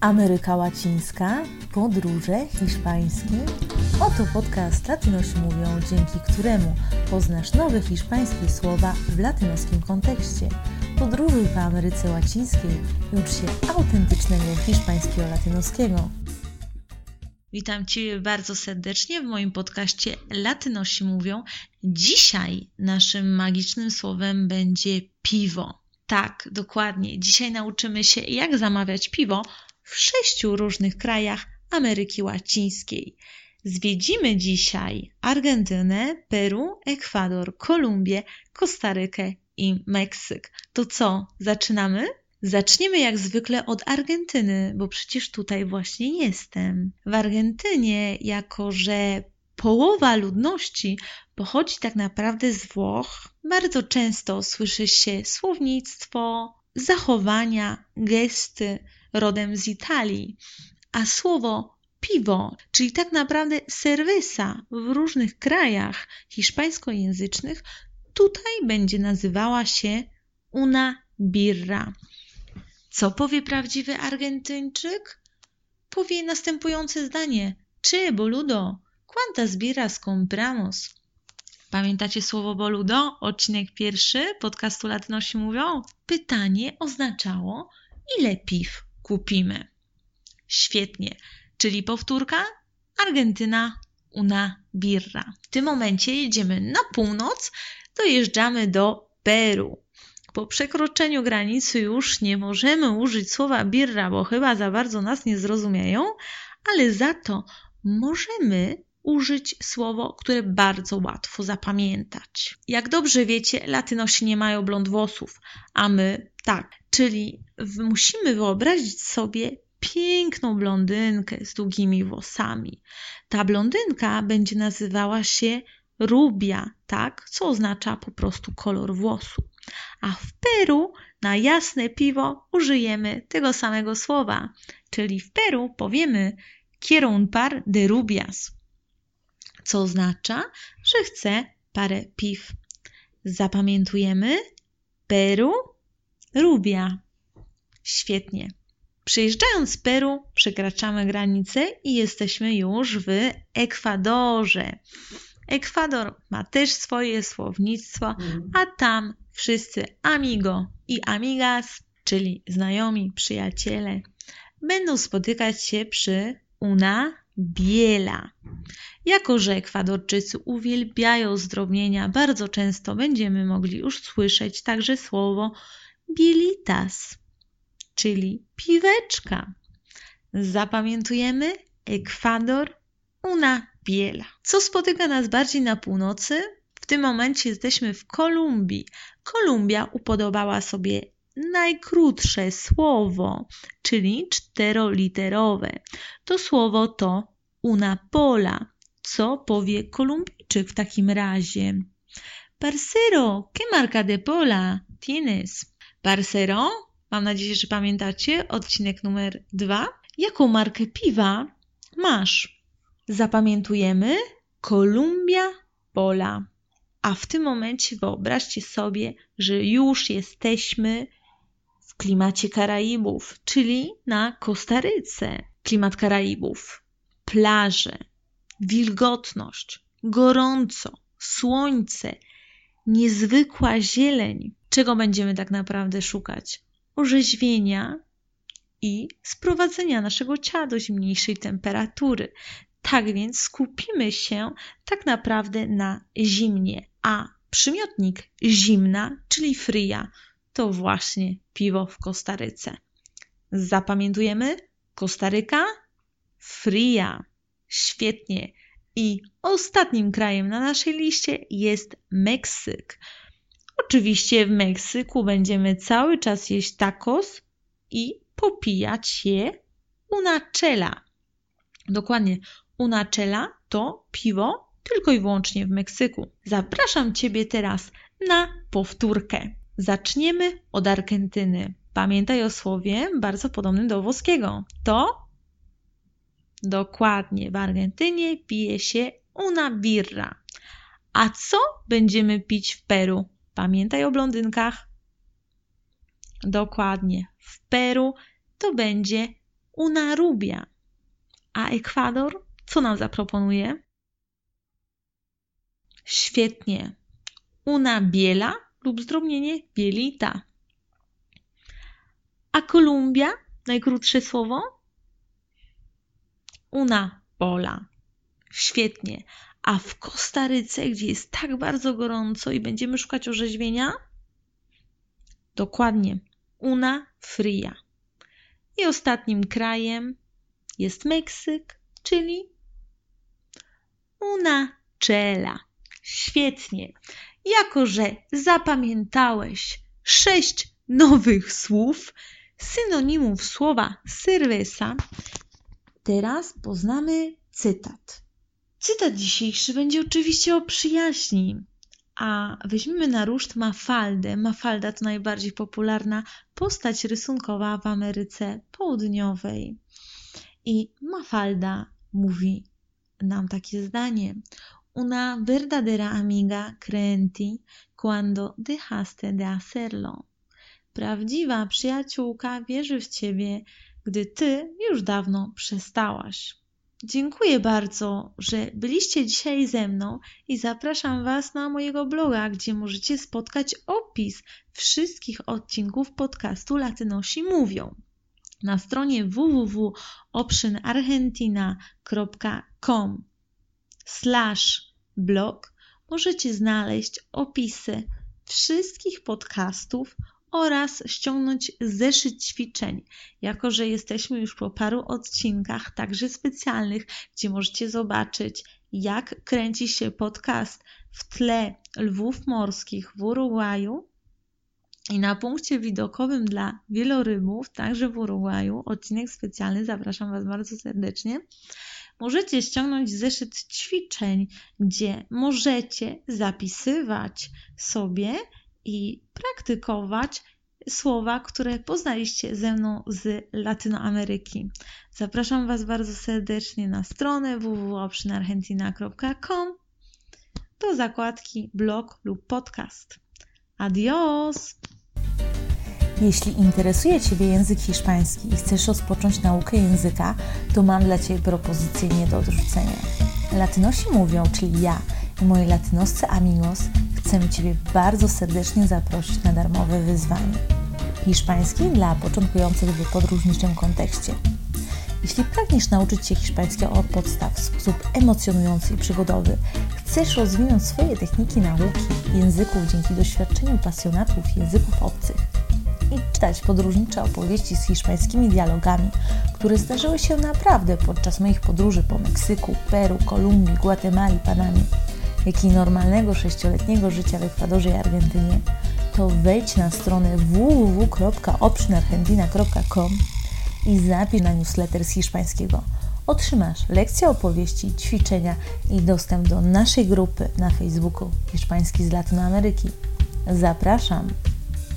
Ameryka Łacińska, podróże hiszpańskie. Oto podcast Latynosi mówią, dzięki któremu poznasz nowe hiszpańskie słowa w latynoskim kontekście. Podróżuj po Ameryce Łacińskiej i ucz się autentycznego hiszpańskiego latynoskiego. Witam Cię bardzo serdecznie w moim podcaście Latynosi mówią. Dzisiaj naszym magicznym słowem będzie piwo. Tak, dokładnie. Dzisiaj nauczymy się, jak zamawiać piwo w sześciu różnych krajach Ameryki Łacińskiej. Zwiedzimy dzisiaj Argentynę, Peru, Ekwador, Kolumbię, Kostarykę i Meksyk. To co, zaczynamy? Zaczniemy jak zwykle od Argentyny, bo przecież tutaj właśnie jestem. W Argentynie, jako że połowa ludności pochodzi tak naprawdę z Włoch, bardzo często słyszy się słownictwo, zachowania, gesty rodem z Italii, a słowo piwo, czyli tak naprawdę cerveza w różnych krajach hiszpańskojęzycznych, tutaj będzie nazywała się una birra. Co powie prawdziwy Argentyńczyk? Powie następujące zdanie: Czy boludo, cuántas birras compramos? Pamiętacie słowo boludo? Odcinek pierwszy podcastu Latynosi mówią? Pytanie oznaczało, ile piw kupimy. Świetnie. Czyli powtórka? Argentyna, una birra. W tym momencie jedziemy na północ, dojeżdżamy do Peru. Po przekroczeniu granicy już nie możemy użyć słowa birra, bo chyba za bardzo nas nie zrozumieją, ale za to możemy użyć słowo, które bardzo łatwo zapamiętać. Jak dobrze wiecie, latynosi nie mają blond włosów, a my tak. Czyli musimy wyobrazić sobie piękną blondynkę z długimi włosami. Ta blondynka będzie nazywała się rubia, tak? Co oznacza po prostu kolor włosu. A w Peru na jasne piwo użyjemy tego samego słowa, czyli w Peru powiemy quiero par de rubias co oznacza, że chce parę piw. Zapamiętujemy Peru, Rubia. Świetnie. Przyjeżdżając z Peru, przekraczamy granicę i jesteśmy już w Ekwadorze. Ekwador ma też swoje słownictwo, a tam wszyscy amigo i amigas, czyli znajomi, przyjaciele, będą spotykać się przy una biela. Jako, że Ekwadorczycy uwielbiają zdrobnienia, bardzo często będziemy mogli już słyszeć także słowo bielitas, czyli piweczka. Zapamiętujemy Ekwador, una biela. Co spotyka nas bardziej na północy? W tym momencie jesteśmy w Kolumbii. Kolumbia upodobała sobie najkrótsze słowo, czyli czteroliterowe. To słowo to una pola. Co powie Kolumbijczyk w takim razie? Parcero, ¿qué marca de pola tienes? Parcero, mam nadzieję, że pamiętacie odcinek numer dwa. Jaką markę piwa masz? Zapamiętujemy Kolumbia Pola. A w tym momencie wyobraźcie sobie, że już jesteśmy klimacie Karaibów, czyli na Kostaryce. Klimat Karaibów, plaże, wilgotność, gorąco, słońce, niezwykła zieleń. Czego będziemy tak naprawdę szukać? Orzeźwienia i sprowadzenia naszego ciała do zimniejszej temperatury. Tak więc skupimy się tak naprawdę na zimnie, a przymiotnik zimna, czyli fria, to właśnie piwo w Kostaryce. Zapamiętujemy? Kostaryka, fria. Świetnie. I ostatnim krajem na naszej liście jest Meksyk. Oczywiście w Meksyku będziemy cały czas jeść tacos i popijać je unachela. Dokładnie, unachela to piwo tylko i wyłącznie w Meksyku. Zapraszam Ciebie teraz na powtórkę. Zaczniemy od Argentyny. Pamiętaj o słowie bardzo podobnym do włoskiego. To Dokładnie, w Argentynie pije się una birra. A co będziemy pić w Peru? Pamiętaj o blondynkach. Dokładnie, w Peru to będzie una rubia. A Ekwador co nam zaproponuje? Świetnie. Una biela lub zdrobnienie bielita. A Kolumbia, najkrótsze słowo? Una pola. Świetnie. A w Kostaryce, gdzie jest tak bardzo gorąco i będziemy szukać orzeźwienia? Dokładnie. Una fria. I ostatnim krajem jest Meksyk, czyli una czela. Świetnie. Jako, że zapamiętałeś sześć nowych słów, synonimów słowa cerveza, teraz poznamy cytat. Cytat dzisiejszy będzie oczywiście o przyjaźni, a weźmiemy na ruszt Mafaldę. Mafalda to najbardziej popularna postać rysunkowa w Ameryce Południowej. I Mafalda mówi nam takie zdanie. Una verdadera amiga cree cuando dejaste de hacerlo. Prawdziwa przyjaciółka wierzy w ciebie, gdy ty już dawno przestałaś. Dziękuję bardzo, że byliście dzisiaj ze mną i zapraszam Was na mojego bloga, gdzie możecie spotkać opis wszystkich odcinków podcastu Latynosi Mówią. Na stronie www.optionargentina.com slash blog możecie znaleźć opisy wszystkich podcastów oraz ściągnąć zeszyt ćwiczeń, jako że jesteśmy już po paru odcinkach, także specjalnych, gdzie możecie zobaczyć, jak kręci się podcast w tle lwów morskich w Urugwaju. I na punkcie widokowym dla wielorybów, także w Urugwaju, odcinek specjalny, zapraszam Was bardzo serdecznie. Możecie ściągnąć zeszyt ćwiczeń, gdzie możecie zapisywać sobie i praktykować słowa, które poznaliście ze mną z Latynoameryki. Zapraszam Was bardzo serdecznie na stronę www.optionargentina.com do zakładki blog lub podcast. Adios! Jeśli interesuje Ciebie język hiszpański i chcesz rozpocząć naukę języka, to mam dla Ciebie propozycję nie do odrzucenia. Latynosi mówią, czyli ja i moi latynoscy amigos, chcemy Ciebie bardzo serdecznie zaprosić na darmowe wyzwanie. Hiszpański dla początkujących w podróżniczym kontekście. Jeśli pragniesz nauczyć się hiszpańskiego od podstaw w sposób emocjonujący i przygodowy, chcesz rozwinąć swoje techniki nauki języków dzięki doświadczeniu pasjonatów języków obcych i czytać podróżnicze opowieści z hiszpańskimi dialogami, które zdarzyły się naprawdę podczas moich podróży po Meksyku, Peru, Kolumbii, Gwatemali, Panamie, jak i normalnego sześcioletniego życia w Ekwadorze i Argentynie, to wejdź na stronę www.optionargentina.com i zapisz na newsletter z hiszpańskiego. Otrzymasz lekcje opowieści, ćwiczenia i dostęp do naszej grupy na Facebooku Hiszpański z Latynoameryki. Zapraszam!